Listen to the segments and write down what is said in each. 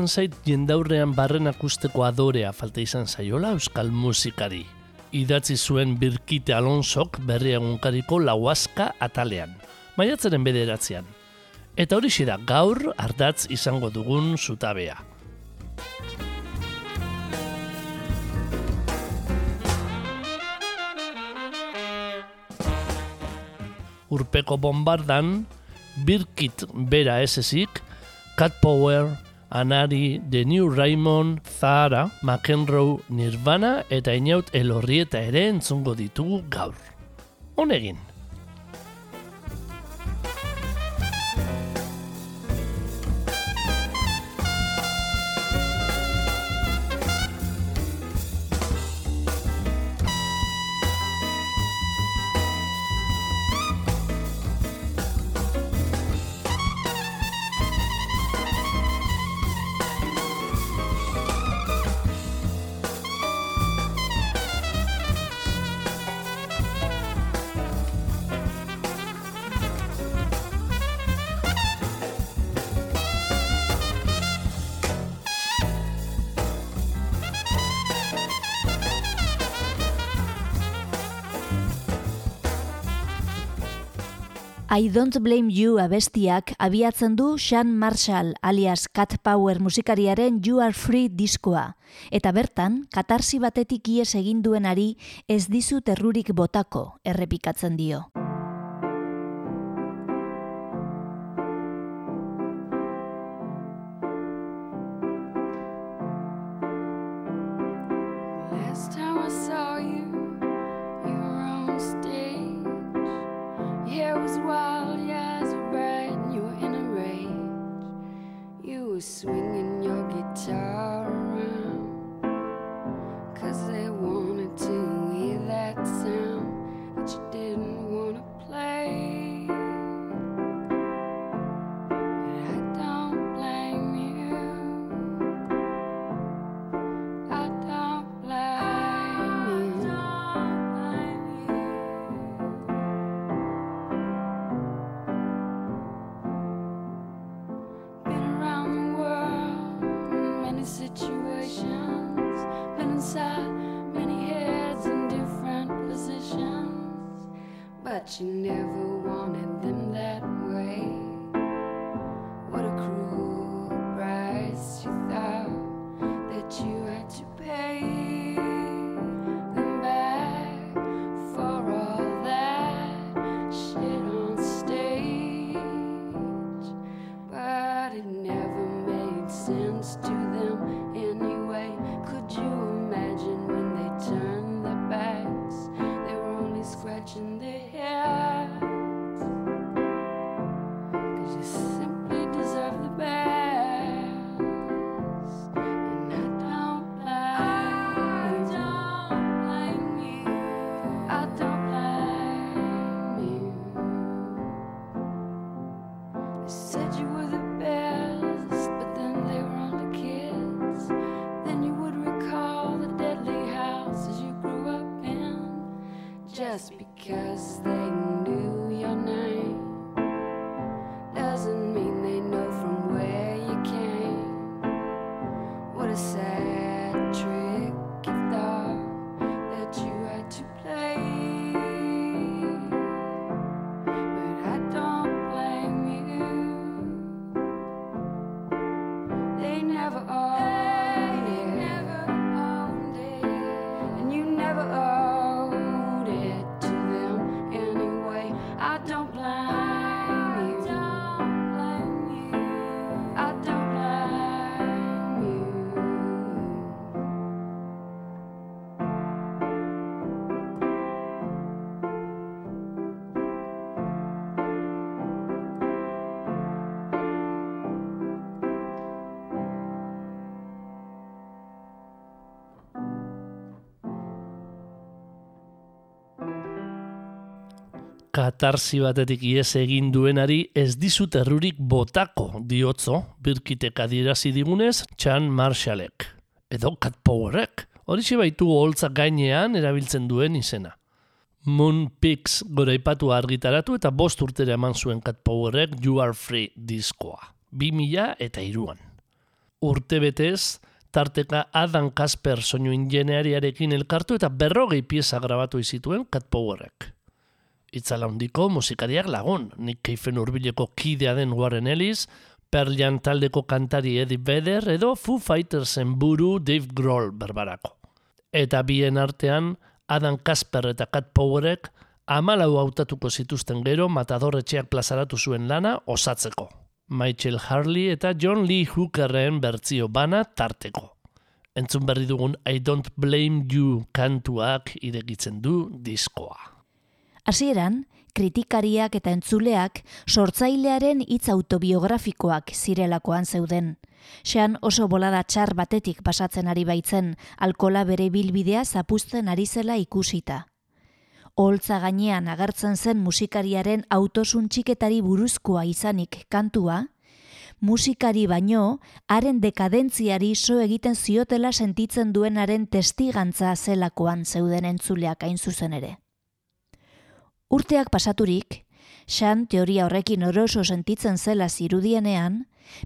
Iruditzen zait jendaurrean barren akusteko adorea falta izan zaiola euskal musikari. Idatzi zuen Birkite Alonsok berri egunkariko lauazka atalean, maiatzaren bederatzean. Eta hori da gaur ardatz izango dugun zutabea. Urpeko bombardan, Birkit bera esezik, Cat Power, Anari, The New Raymond, Zara, McEnroe, Nirvana eta Inaut Elorrieta ere entzungo ditugu gaur. Honegin. I Don't Blame You abestiak abiatzen du Sean Marshall alias Cat Power musikariaren You Are Free diskoa. Eta bertan, katarsi batetik ies egin duenari ez dizu terrurik botako errepikatzen dio. Katarsi batetik ies egin duenari ez dizut errurik botako diotzo, birkitek adierazi digunez, Chan Marshallek. Edo Cat Powerrek. Horixe baitu holtza gainean erabiltzen duen izena. Moon Pix goraipatu argitaratu eta bost urtera eman zuen Cat Powerrek You Are Free diskoa. 2000 eta iruan. Urte betez, tarteka Adam Kasper soinu ingeneariarekin elkartu eta berrogei pieza grabatu izituen Cat Powerrek. Itzala handiko musikariak lagun, Nick Cave urbileko kidea den Warren Ellis, Pearl Jam taldeko kantari Eddie Vedder edo Foo Fightersen buru Dave Grohl berbarako. Eta bien artean, Adam Kasper eta Cat Powerek amalau hautatuko zituzten gero matadorretxeak plazaratu zuen lana osatzeko. Michael Harley eta John Lee Hookerren bertzio bana tarteko. Entzun berri dugun I Don't Blame You kantuak irekitzen du diskoa. Hasieran, kritikariak eta entzuleak sortzailearen hitz autobiografikoak zirelakoan zeuden. Xean oso bolada txar batetik pasatzen ari baitzen, alkola bere bilbidea zapuzten ari zela ikusita. Holtza gainean agertzen zen musikariaren autosuntxiketari buruzkoa izanik kantua, musikari baino, haren dekadentziari so egiten ziotela sentitzen duenaren testigantza zelakoan zeuden entzuleak hain zuzen ere. Urteak pasaturik, Xan teoria horrekin oroso sentitzen zela zirudienean,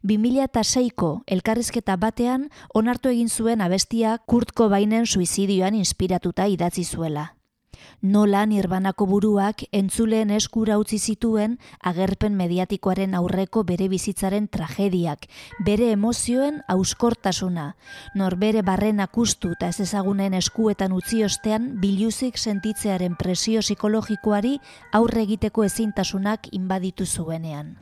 2006ko elkarrizketa batean onartu egin zuen abestia Kurt Cobainen suizidioan inspiratuta idatzi zuela nola nirbanako buruak entzuleen eskura utzi zituen agerpen mediatikoaren aurreko bere bizitzaren tragediak, bere emozioen auskortasuna, nor bere barren akustu eta ez ezagunen eskuetan utzi ostean biluzik sentitzearen presio psikologikoari aurre egiteko ezintasunak inbaditu zuenean.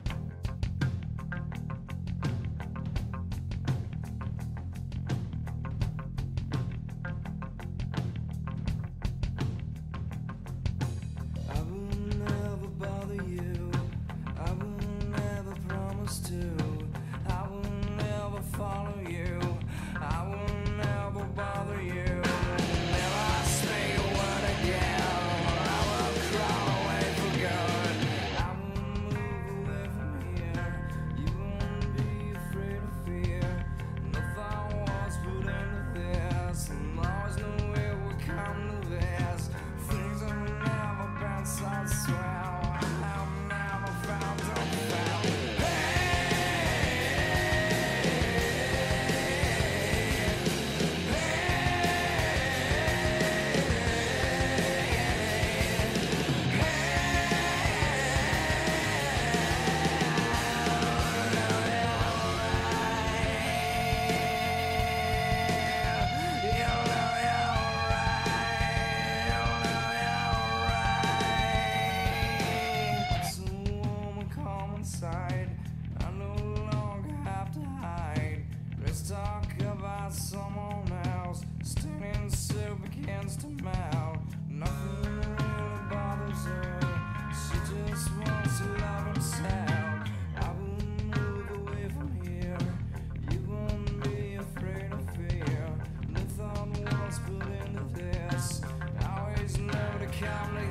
Know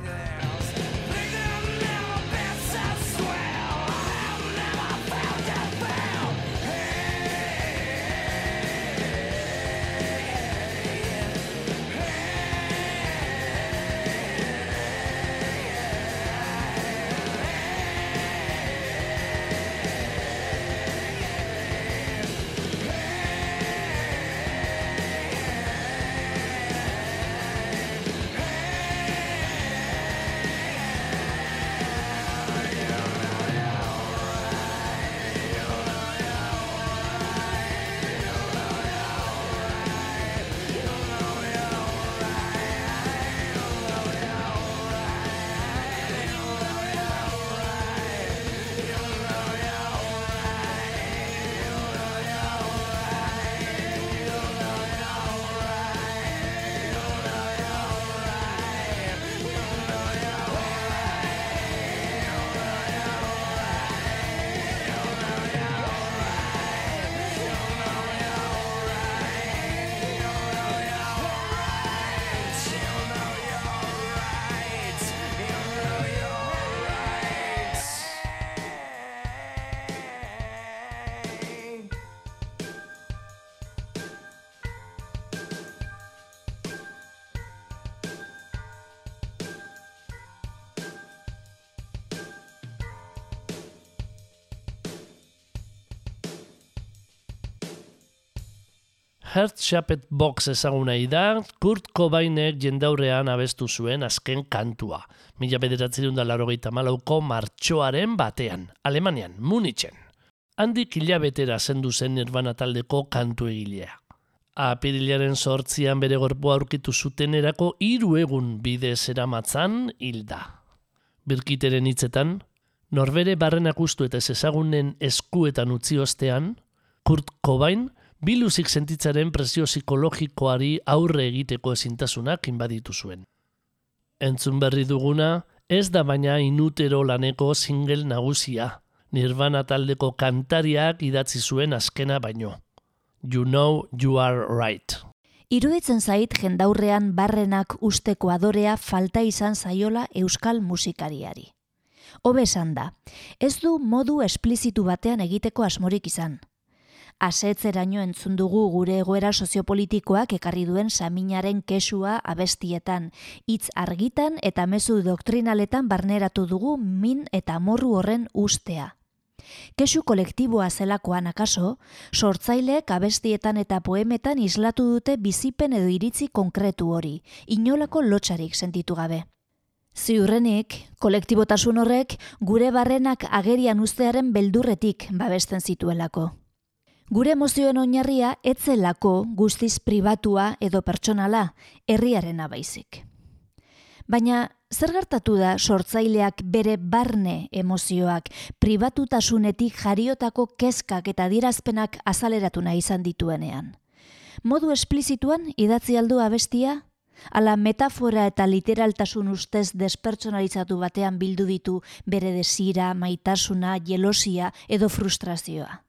Shaped Box ezaguna da, Kurt Cobainek jendaurrean abestu zuen azken kantua. Mila bederatzerun da larogeita malauko martxoaren batean, Alemanian, Munitzen. Handik hilabetera zendu zen Nirvana taldeko kantu egilea. Apirilaren sortzian bere gorpoa aurkitu zuten erako hiru egun bide zeramatzan hilda. Birkiteren hitzetan, norbere barrenak ustu eta ez ezagunen eskuetan utzi ostean, Kurt Cobain, biluzik sentitzaren presio psikologikoari aurre egiteko ezintasunak inbaditu zuen. Entzun berri duguna, ez da baina inutero laneko single nagusia, Nirvana taldeko kantariak idatzi zuen azkena baino. You know you are right. Iruditzen zait jendaurrean barrenak usteko adorea falta izan zaiola euskal musikariari. Hobe esan da, ez du modu esplizitu batean egiteko asmorik izan. Asetzeraino entzun dugu gure egoera soziopolitikoak ekarri duen saminaren kesua abestietan, hitz argitan eta mezu doktrinaletan barneratu dugu min eta morru horren ustea. Kesu kolektiboa zelakoan akaso, sortzaileek abestietan eta poemetan islatu dute bizipen edo iritzi konkretu hori, inolako lotxarik sentitu gabe. Ziurrenik, kolektibotasun horrek gure barrenak agerian ustearen beldurretik babesten zituelako. Gure emozioen oinarria etzelako guztiz pribatua edo pertsonala, herriarena baizik. Baina zer gertatu da sortzaileak bere barne emozioak pribatutasunetik jariotako kezkak eta dirazpenak azaleratu nahi izan dituenean? Modu esplizituan idatzi aldu abestia? Ala metafora eta literaltasun ustez despertsonalizatu batean bildu ditu bere desira, maitasuna, jelosia edo frustrazioa.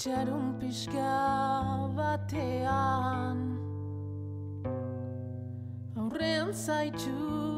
Itxaron pixka batean Aurrean zaitut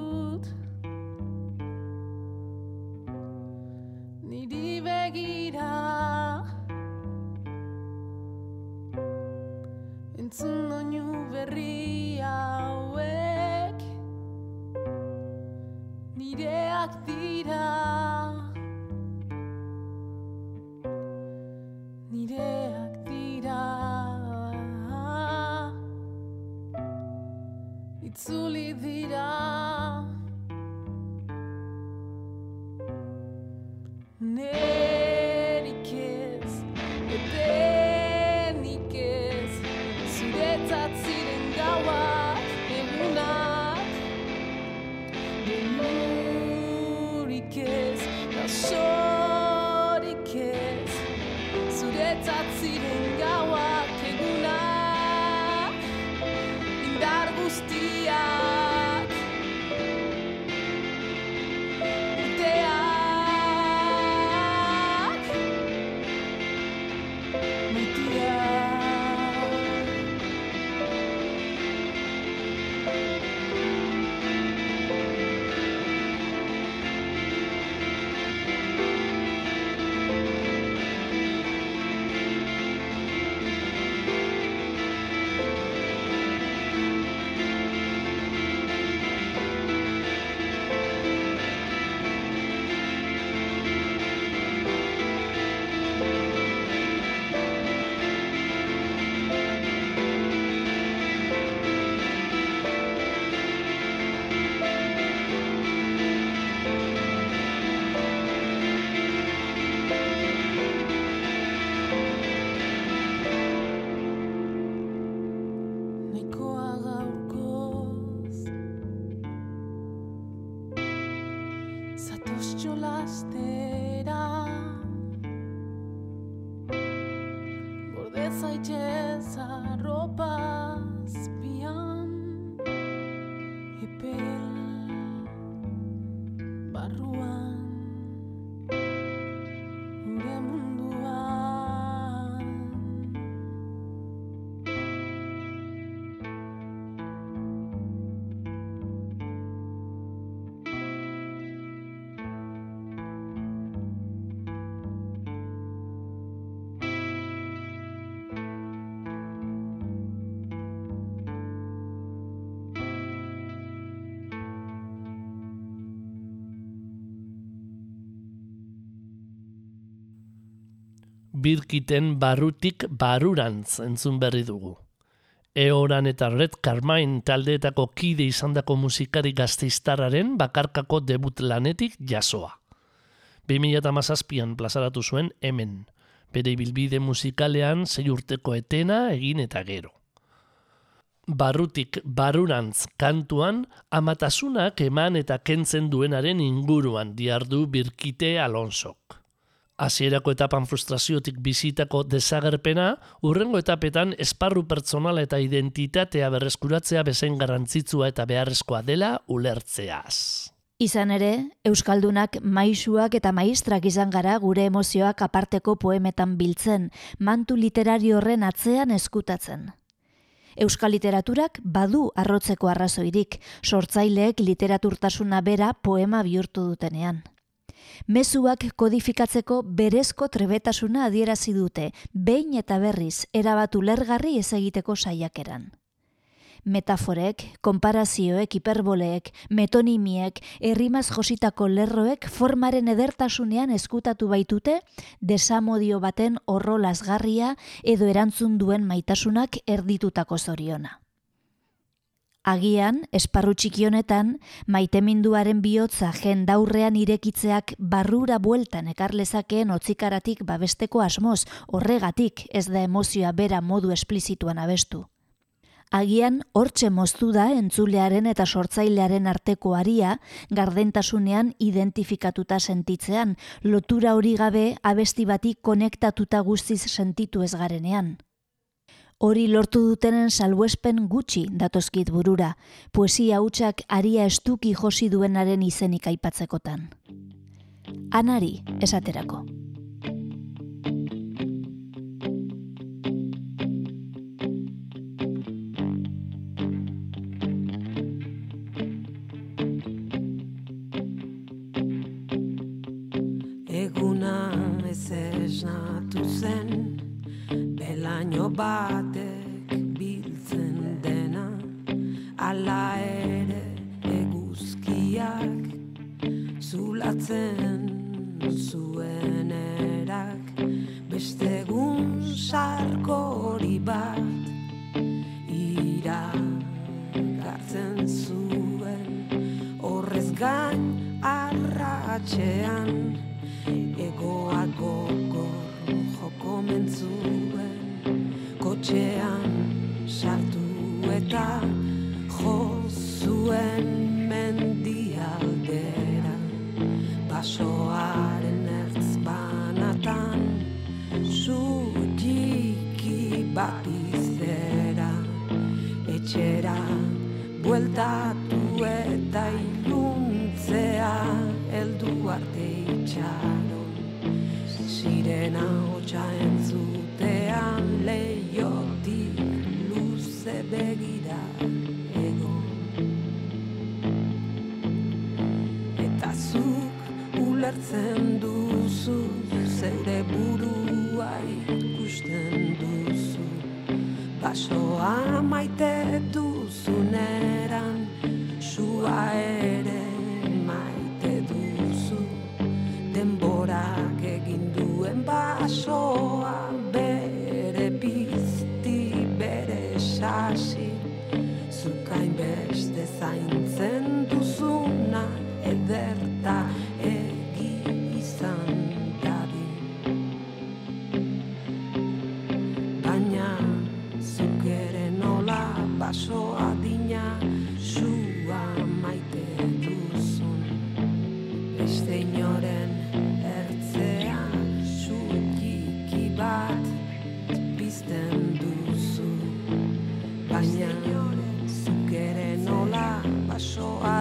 birkiten barrutik barurantz entzun berri dugu. Eoran eta Red Carmine taldeetako kide izandako musikari gazteiztarraren bakarkako debut lanetik jasoa. 2008an plazaratu zuen hemen, bere bilbide musikalean sei urteko etena egin eta gero. Barrutik barurantz kantuan amatasunak eman eta kentzen duenaren inguruan diardu birkite Alonsok. Hasierako etapan frustraziotik bizitako desagerpena, urrengo etapetan esparru pertsonala eta identitatea berreskuratzea bezain garrantzitsua eta beharrezkoa dela ulertzeaz. Izan ere, Euskaldunak maisuak eta maistrak izan gara gure emozioak aparteko poemetan biltzen, mantu literario horren atzean eskutatzen. Euskal literaturak badu arrotzeko arrazoirik, sortzaileek literaturtasuna bera poema bihurtu dutenean. Mezuak kodifikatzeko berezko trebetasuna adierazi dute, behin eta berriz erabatu lergarri ez egiteko saiakeran. Metaforek, konparazioek, hiperboleek, metonimiek, errimaz jositako lerroek formaren edertasunean eskutatu baitute desamodio baten horro lasgarria edo erantzun duen maitasunak erditutako zoriona. Agian, esparru txiki honetan, maiteminduaren bihotza jendaurrean irekitzeak barrura bueltan ekar lezakeen otzikaratik babesteko asmoz, horregatik ez da emozioa bera modu esplizituan abestu. Agian hortxe moztu da entzulearen eta sortzailearen arteko aria gardentasunean identifikatuta sentitzean, lotura hori gabe abesti bati konektatuta guztiz sentitu ez garenean. Hori lortu dutenen salbuespen gutxi datozkit burura, poesia hutsak aria estuki josi duenaren izenik aipatzekotan. Anari esaterako. Belaino batek biltzen dena Ala ere eguzkiak zulatzen zuen erak. Beste egun sarkori bat ira gartzen zuen. Horrez gain arratxean egoak gogor joko mentzuen kotxean sartu eta jo zuen mendialdera basoaren ertz banatan zutiki bat izera etxera bueltatu eta iluntzea heldu arte itxaron. Sirena hotxa entzutean luze begira egon eta zuk ulertzen duzu zeure burua ikusten duzu. Basoa maite duzuneran sua ere sasi zukain beste zaintzen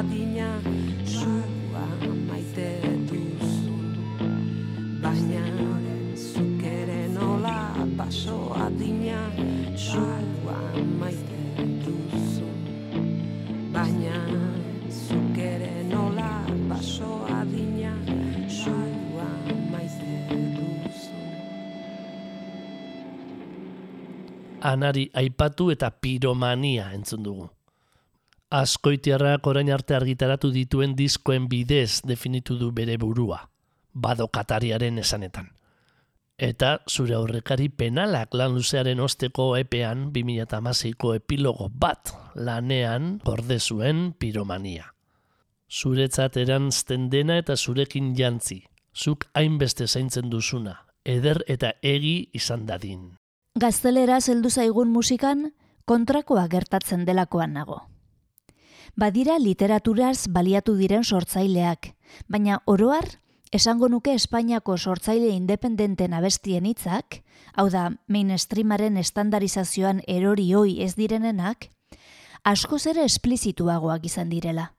adina sua maite duzu. Baina zuk ere nola baso adina sua maite duzu. Baina zuk ere nola baso adina sua maite duzu. Anari aipatu eta piromania entzun dugu. Askoitiarrak orain arte argitaratu dituen diskoen bidez definitu du bere burua, badokatariaren esanetan. Eta zure aurrekari penalak lan luzearen osteko epean 2008ko epilogo bat lanean gorde zuen piromania. Zuretzat eranzten dena eta zurekin jantzi, zuk hainbeste zaintzen duzuna, eder eta egi izan dadin. Gazteleraz heldu zaigun musikan kontrakoa gertatzen delakoan nago. Badira literaturaz baliatu diren sortzaileak, baina oroar esango nuke Espainiako sortzaile independenten abestien hitzak, hau da mainstreamaren estandarizazioan erori hoi ez direnenak, askoz ere esplizituagoak izan direla.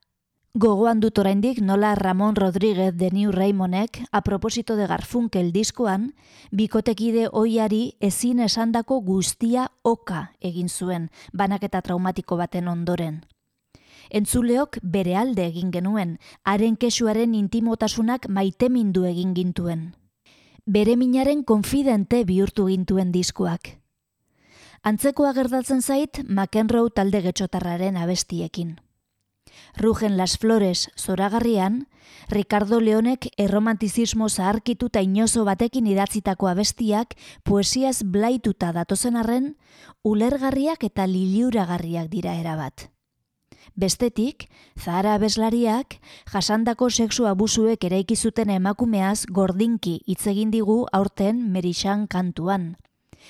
Gogoan dut oraindik nola Ramon Rodríguez de New Raymonek a proposito de Garfunkel diskoan, bikotekide oiari ezin esandako guztia oka egin zuen, banaketa traumatiko baten ondoren. Entzuleok bere alde egin genuen, haren kesuaren intimotasunak maitemindu egin gintuen. Bere minaren konfidente bihurtu gintuen diskoak. Antzekoa gertatzen zait McEnroe talde getxotarraren abestiekin. Rugen las Flores zoragarrian, Ricardo Leonek erromantizismo zaharkitu eta inozo batekin idatzitako abestiak poesiaz blaituta datozen arren, ulergarriak eta liliuragarriak dira erabat. Bestetik, zahara abeslariak jasandako sexu abusuek eraiki zuten emakumeaz gordinki hitz egin digu aurten Merixan kantuan.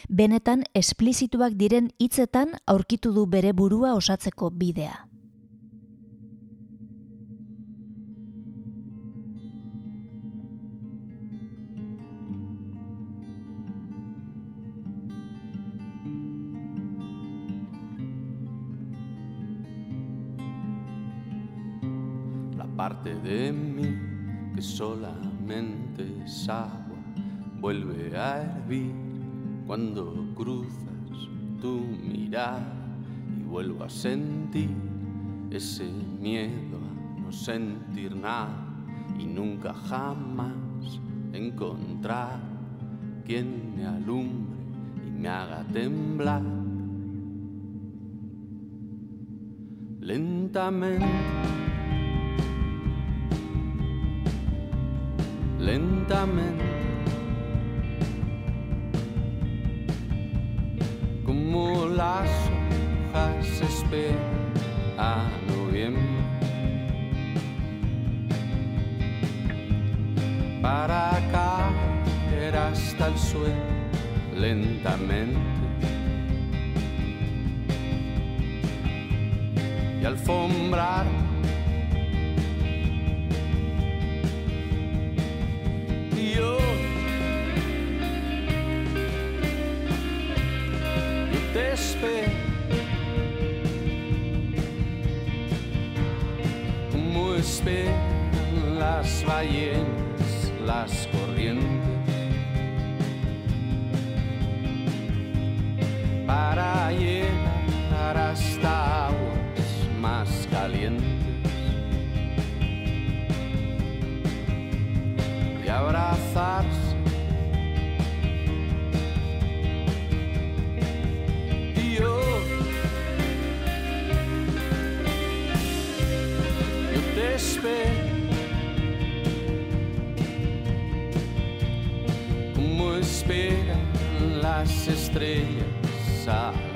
Benetan esplizituak diren hitzetan aurkitu du bere burua osatzeko bidea. Parte de mí que solamente es agua vuelve a hervir cuando cruzas tu mirada y vuelvo a sentir ese miedo a no sentir nada y nunca jamás encontrar quien me alumbre y me haga temblar. Lentamente lentamente. Como las hojas esperan a noviembre. Para caer hasta el suelo lentamente. Y alfombrar como esperan las ballenas, las corrientes para llegar hasta aguas más calientes. y abrazarse. Las estrellas a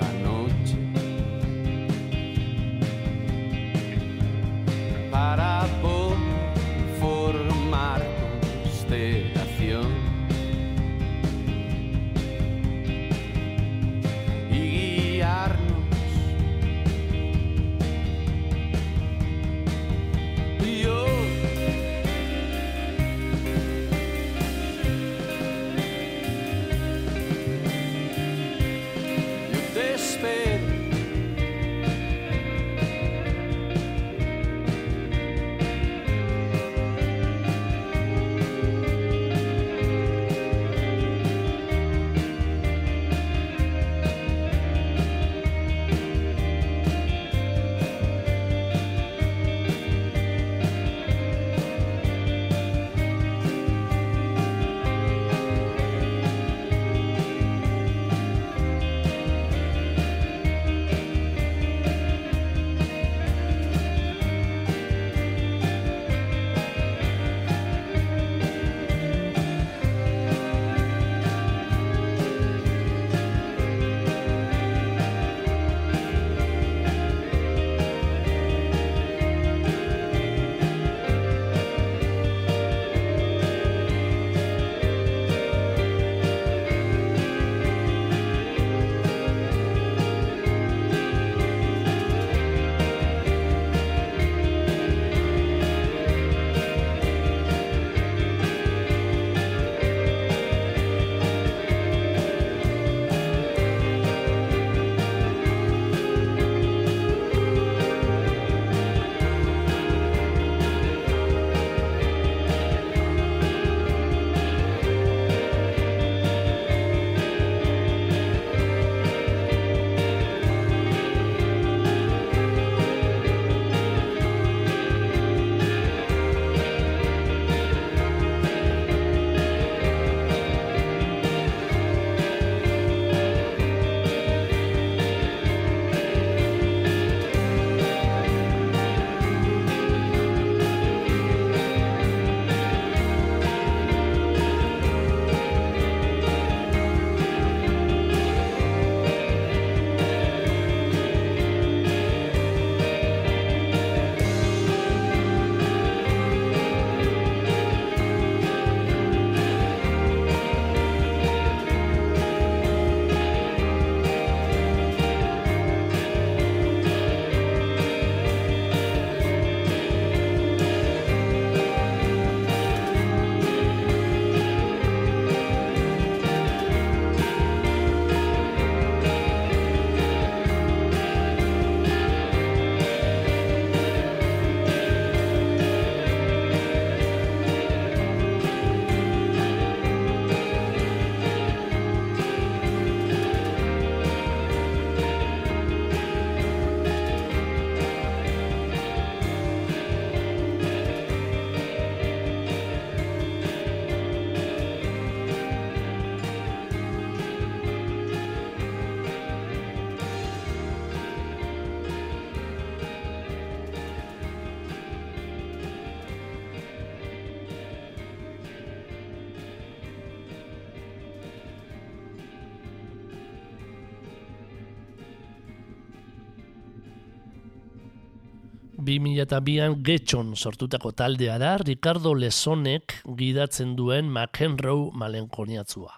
2002an getxon sortutako taldea da Ricardo Lesonek gidatzen duen McEnroe malenkoniatzua.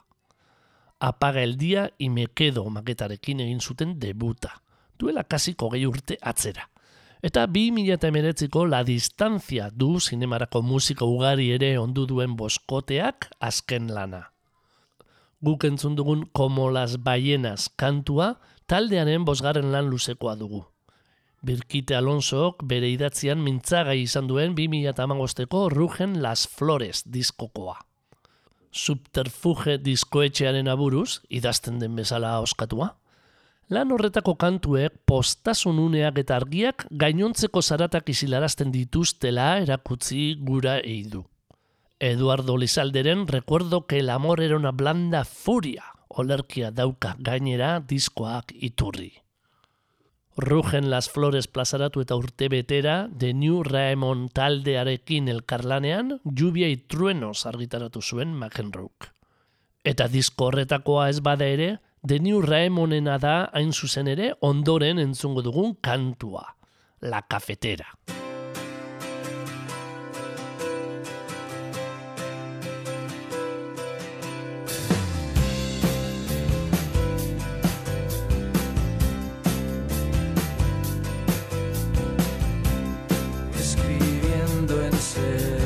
Apaga el me quedo maketarekin egin zuten debuta. Duela kasiko gehi urte atzera. Eta 2008ko La Distancia du zinemarako musika ugari ere ondu duen boskoteak azken lana. Guk entzun dugun Como las ballenas kantua taldearen bosgarren lan luzekoa dugu. Birkite Alonsok bere idatzian mintzagai izan duen 2008ko Rugen Las Flores diskokoa. Subterfuge diskoetxearen aburuz, idazten den bezala oskatua. Lan horretako kantuek postasun uneak eta argiak gainontzeko zaratak isilarazten dituztela erakutzi gura eidu. Eduardo Lizalderen recuerdo que el amor era una blanda furia, olerkia dauka gainera diskoak iturri. Rugen Las Flores plazaratu eta urte betera, The New Raemon taldearekin elkarlanean, Lluvia y Truenos argitaratu zuen McEnroe. Eta disko horretakoa ez bada ere, The New Raemonena da hain zuzen ere ondoren entzungo dugun kantua, La Cafetera. escribiendo en said.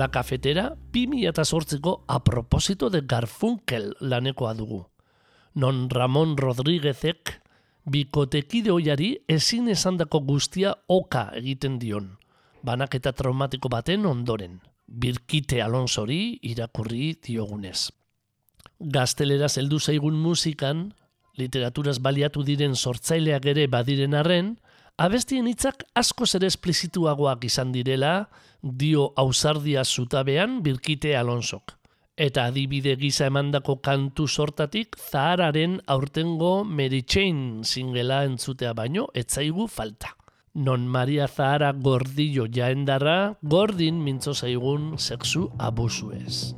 La Cafetera 2008ko a propósito de Garfunkel lanekoa dugu. Non Ramon Rodríguezek bikotekide oiari ezin esandako guztia oka egiten dion. Banaketa traumatiko baten ondoren. Birkite Alonsori irakurri diogunez. Gazteleraz heldu zaigun musikan, literaturaz baliatu diren sortzaileak ere badiren arren, abestien hitzak askoz ere esplizituagoak izan direla, dio ausardia zutabean Birkite Alonsok. Eta adibide gisa emandako kantu sortatik Zahararen aurtengo Chain singela entzutea baino etzaigu falta. Non Maria Zahara gordillo jaendarra, gordin mintzo zaigun sexu abusuez.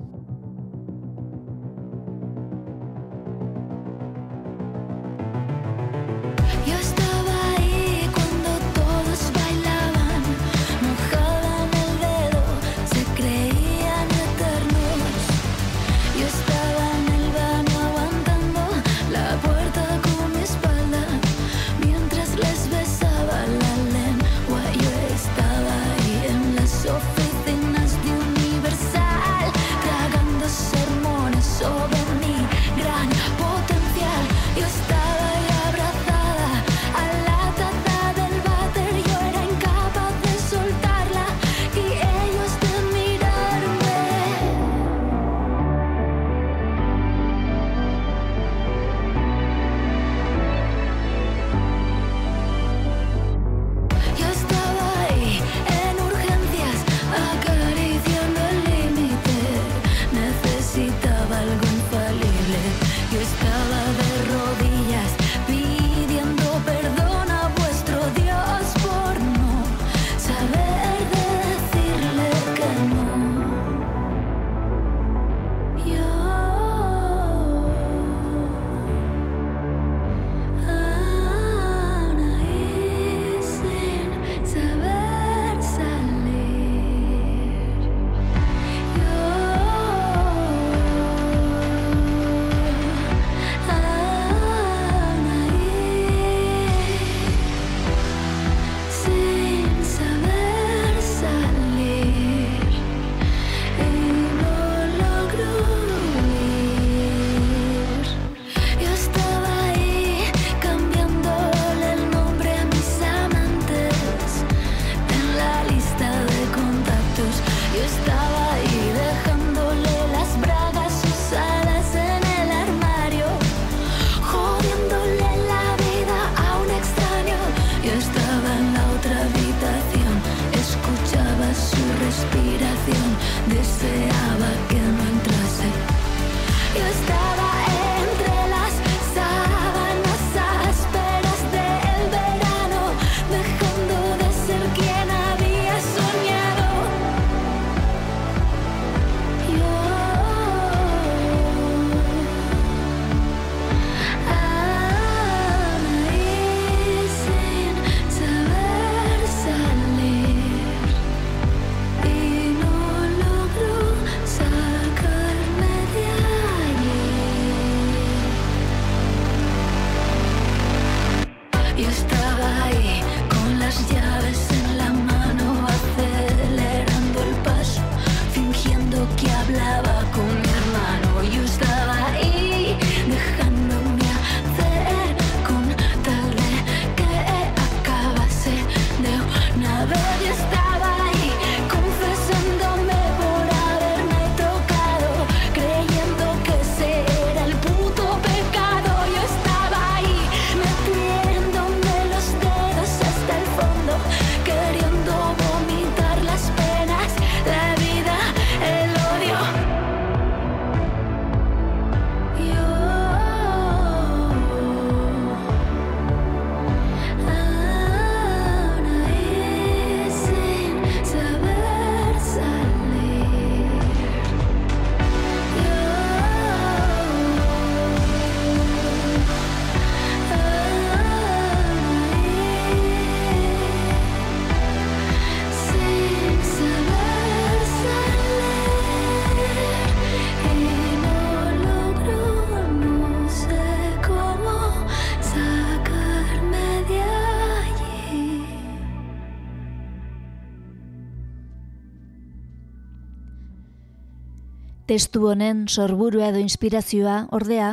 Testu honen sorburua edo inspirazioa, ordea,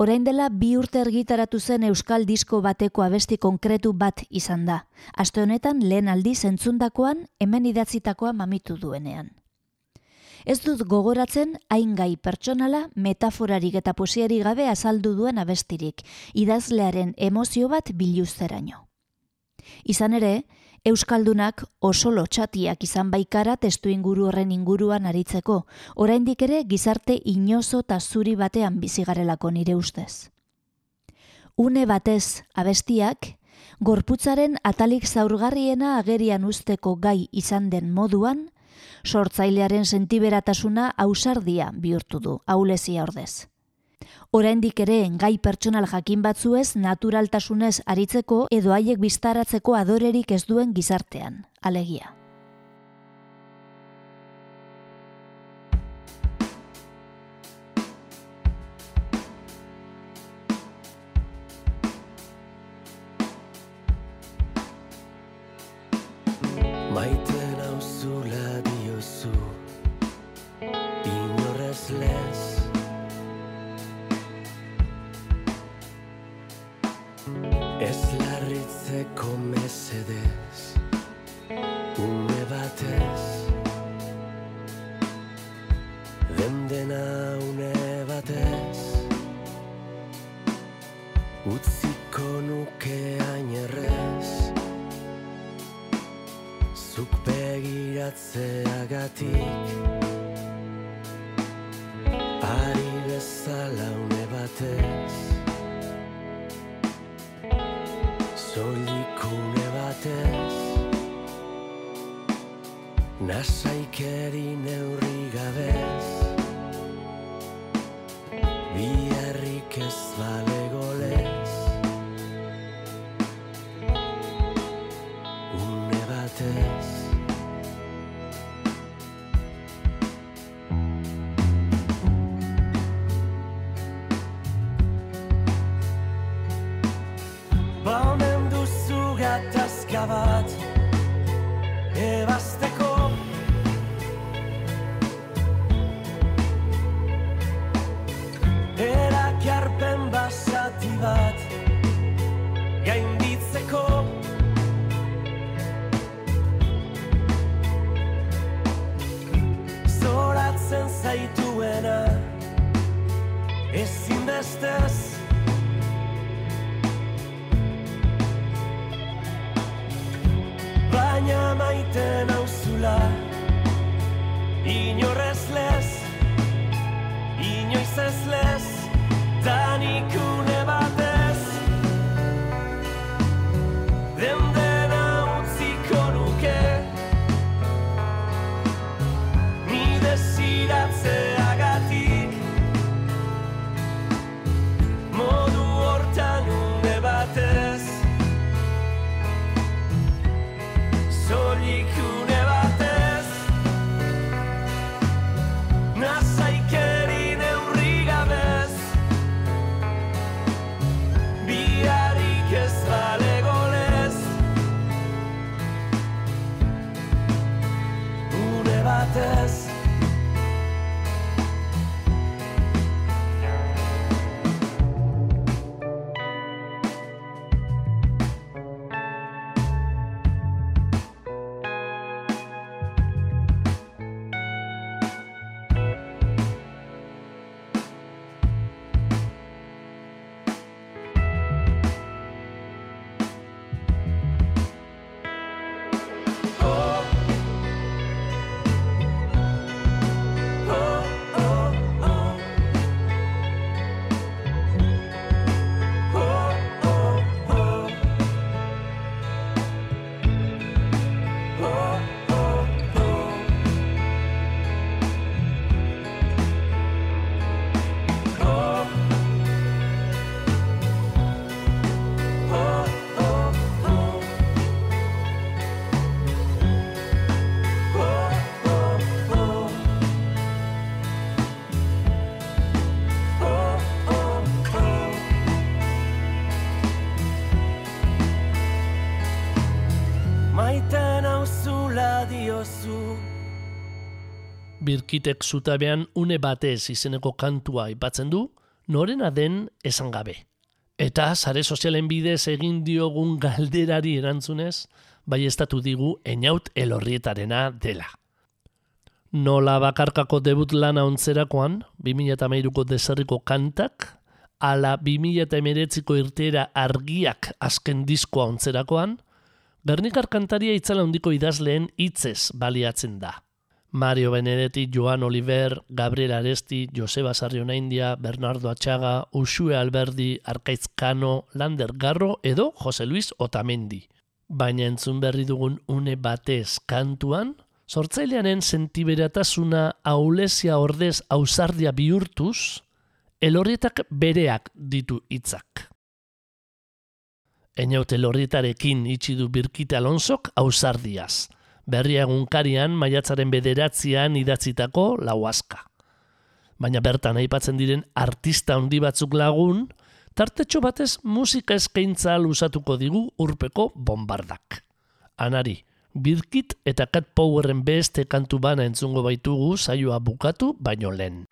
orain dela bi urte argitaratu zen euskal disko bateko abesti konkretu bat izan da. Aste honetan lehen aldiz entzundakoan hemen idatzitakoa mamitu duenean. Ez dut gogoratzen hain gai pertsonala metaforarik eta posiari gabe azaldu duen abestirik, idazlearen emozio bat biluzteraino. Izan ere, Euskaldunak oso lotxatiak izan baikara testu inguru horren inguruan aritzeko, oraindik ere gizarte inozo eta zuri batean bizigarelako nire ustez. Une batez abestiak, gorputzaren atalik zaurgarriena agerian usteko gai izan den moduan, sortzailearen sentiberatasuna ausardia bihurtu du, aulezia ordez. Oraindik ere gai pertsonal jakin batzuez naturaltasunez aritzeko edo haiek biztaratzeko adorerik ez duen gizartean, alegia. Larritzeko mesedez Ume batez Den dena une batez Utziko nuke ainerrez. Zuk begiratzeagatik Nasaikeri neurri Birkitek zutabean une batez izeneko kantua aipatzen du, norena den esan gabe. Eta sare sozialen bidez egin diogun galderari erantzunez, bai estatu digu eniaut elorrietarena dela. Nola bakarkako debut lana ontzerakoan, 2008ko deserriko kantak, ala 2008ko irtera argiak azken diskoa ontzerakoan, Gernikar kantaria itzala handiko idazleen hitzez baliatzen da. Mario Benedetti, Joan Oliver, Gabriel Aresti, Joseba Sarriona Bernardo Atxaga, Usue Alberdi, Arkaitz Kano, Lander Garro edo Jose Luis Otamendi. Baina entzun berri dugun une batez kantuan, sortzailearen sentiberatasuna aulesia ordez ausardia bihurtuz, elorrietak bereak ditu hitzak. Enaute lorrietarekin itxi du Birkite Alonsok ausardiaz. Berria egunkarian maiatzaren bederatzean idatzitako lauazka. Baina bertan aipatzen diren artista handi batzuk lagun, tartetxo batez musika eskaintza lusatuko digu urpeko bombardak. Anari, Birkit eta Cat Powerren beste kantu bana entzungo baitugu saioa bukatu baino lehen.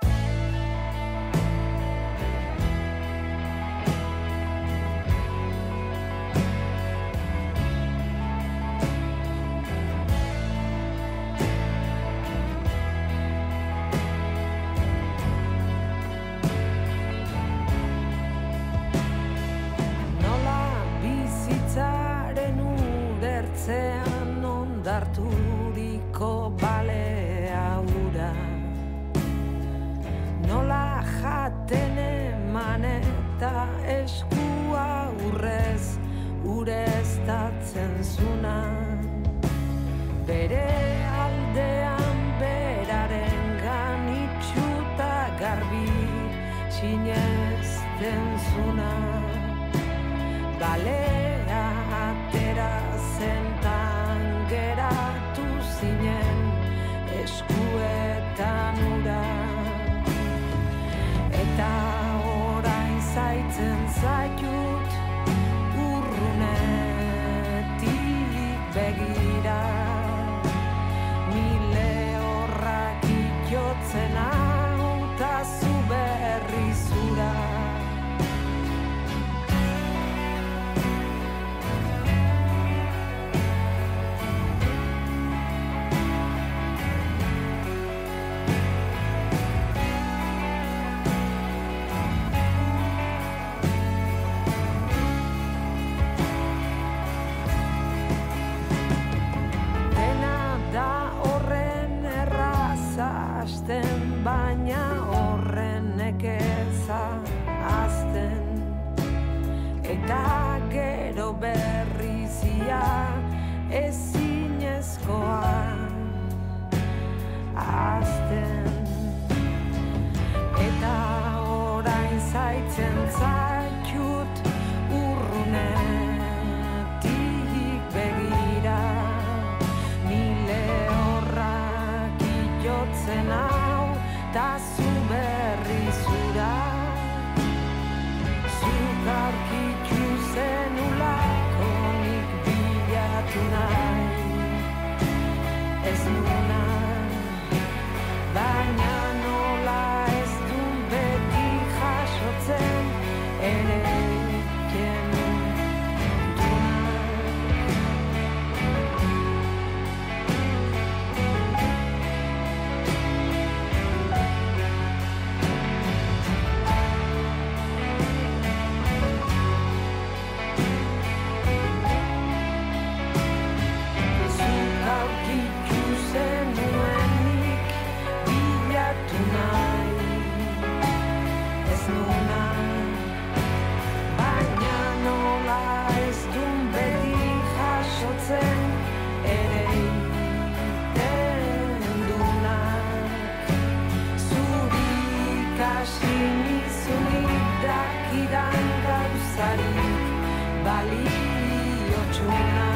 Baliotxuna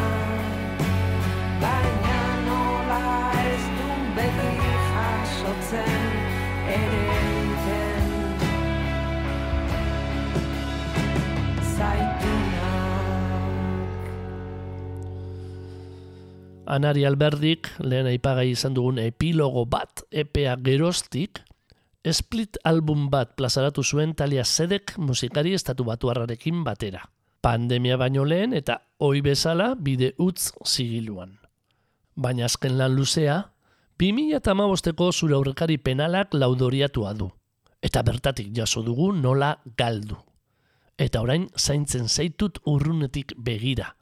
Baina nola ez dun beti jasotzen ere Anari Alberdik, lehen aipagai izan dugun epilogo bat epea geroztik, split album bat plazaratu zuen talia zedek musikari estatu batuarrarekin batera. Pandemia baino lehen eta oi bezala bide utz zigiluan. Baina azken lan luzea, 2008ko zure aurrekari penalak laudoriatua du. Eta bertatik jaso dugu nola galdu. Eta orain zaintzen zaitut urrunetik begira.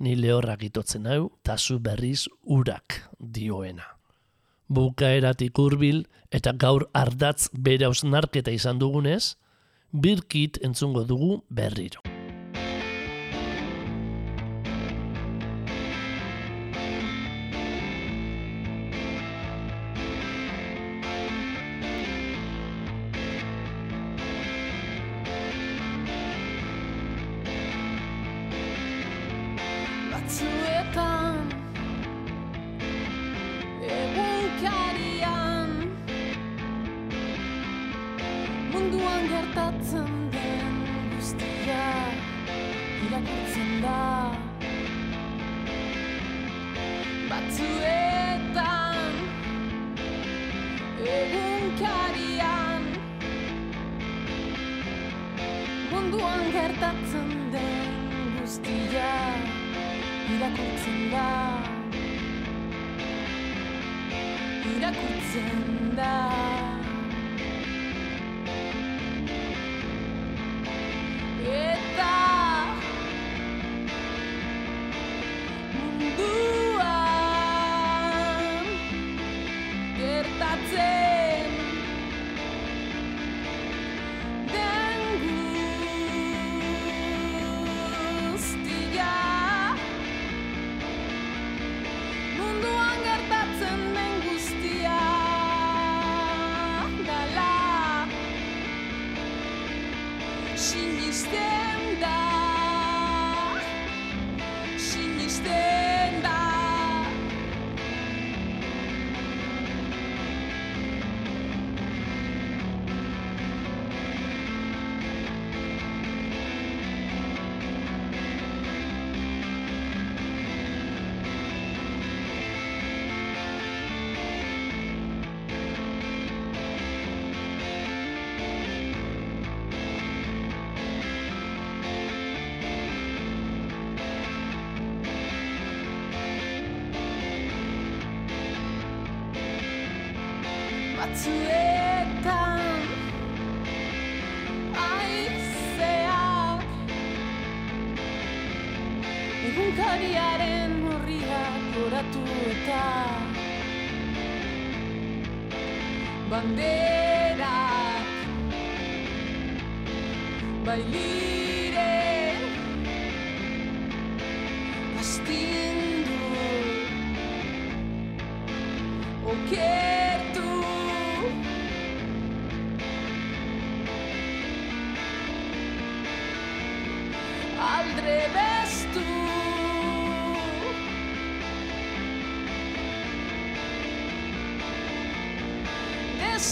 Ni lehorrak itotzen hau, tazu berriz urak dioena. Bukaeratik hurbil eta gaur ardatz bere ausnarketa izan dugunez, birkit entzungo dugu berriro. Da irakurtzen da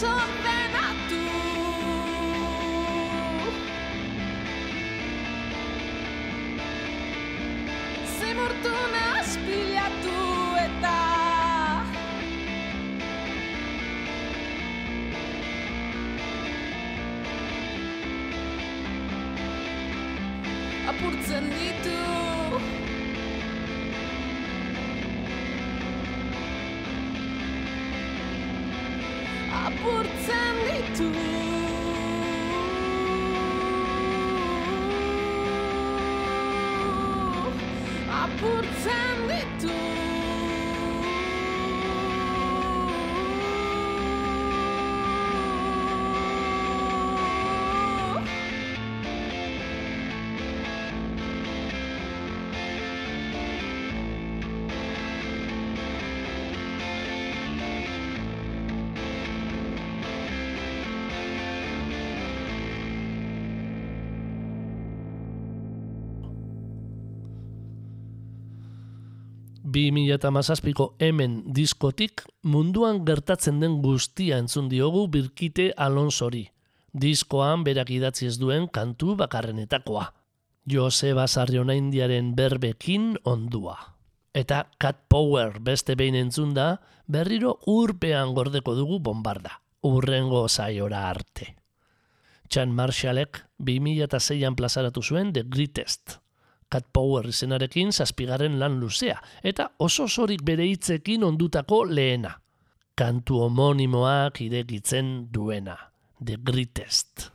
some 2008ko hemen diskotik munduan gertatzen den guztia entzun diogu birkite Alonsori, diskoan berak idatzi ez duen kantu bakarrenetakoa. Joseba Sarrionaindiaren berbekin ondua. Eta Cat Power beste behin entzun da, berriro urpean gordeko dugu bombarda, urrengo zaiora arte. Chan Marshallek 2006an plazaratu zuen The Greatest Cat Power izenarekin zazpigarren lan luzea, eta oso sorik bere hitzekin ondutako lehena. Kantu homonimoak iregitzen duena. The Greatest.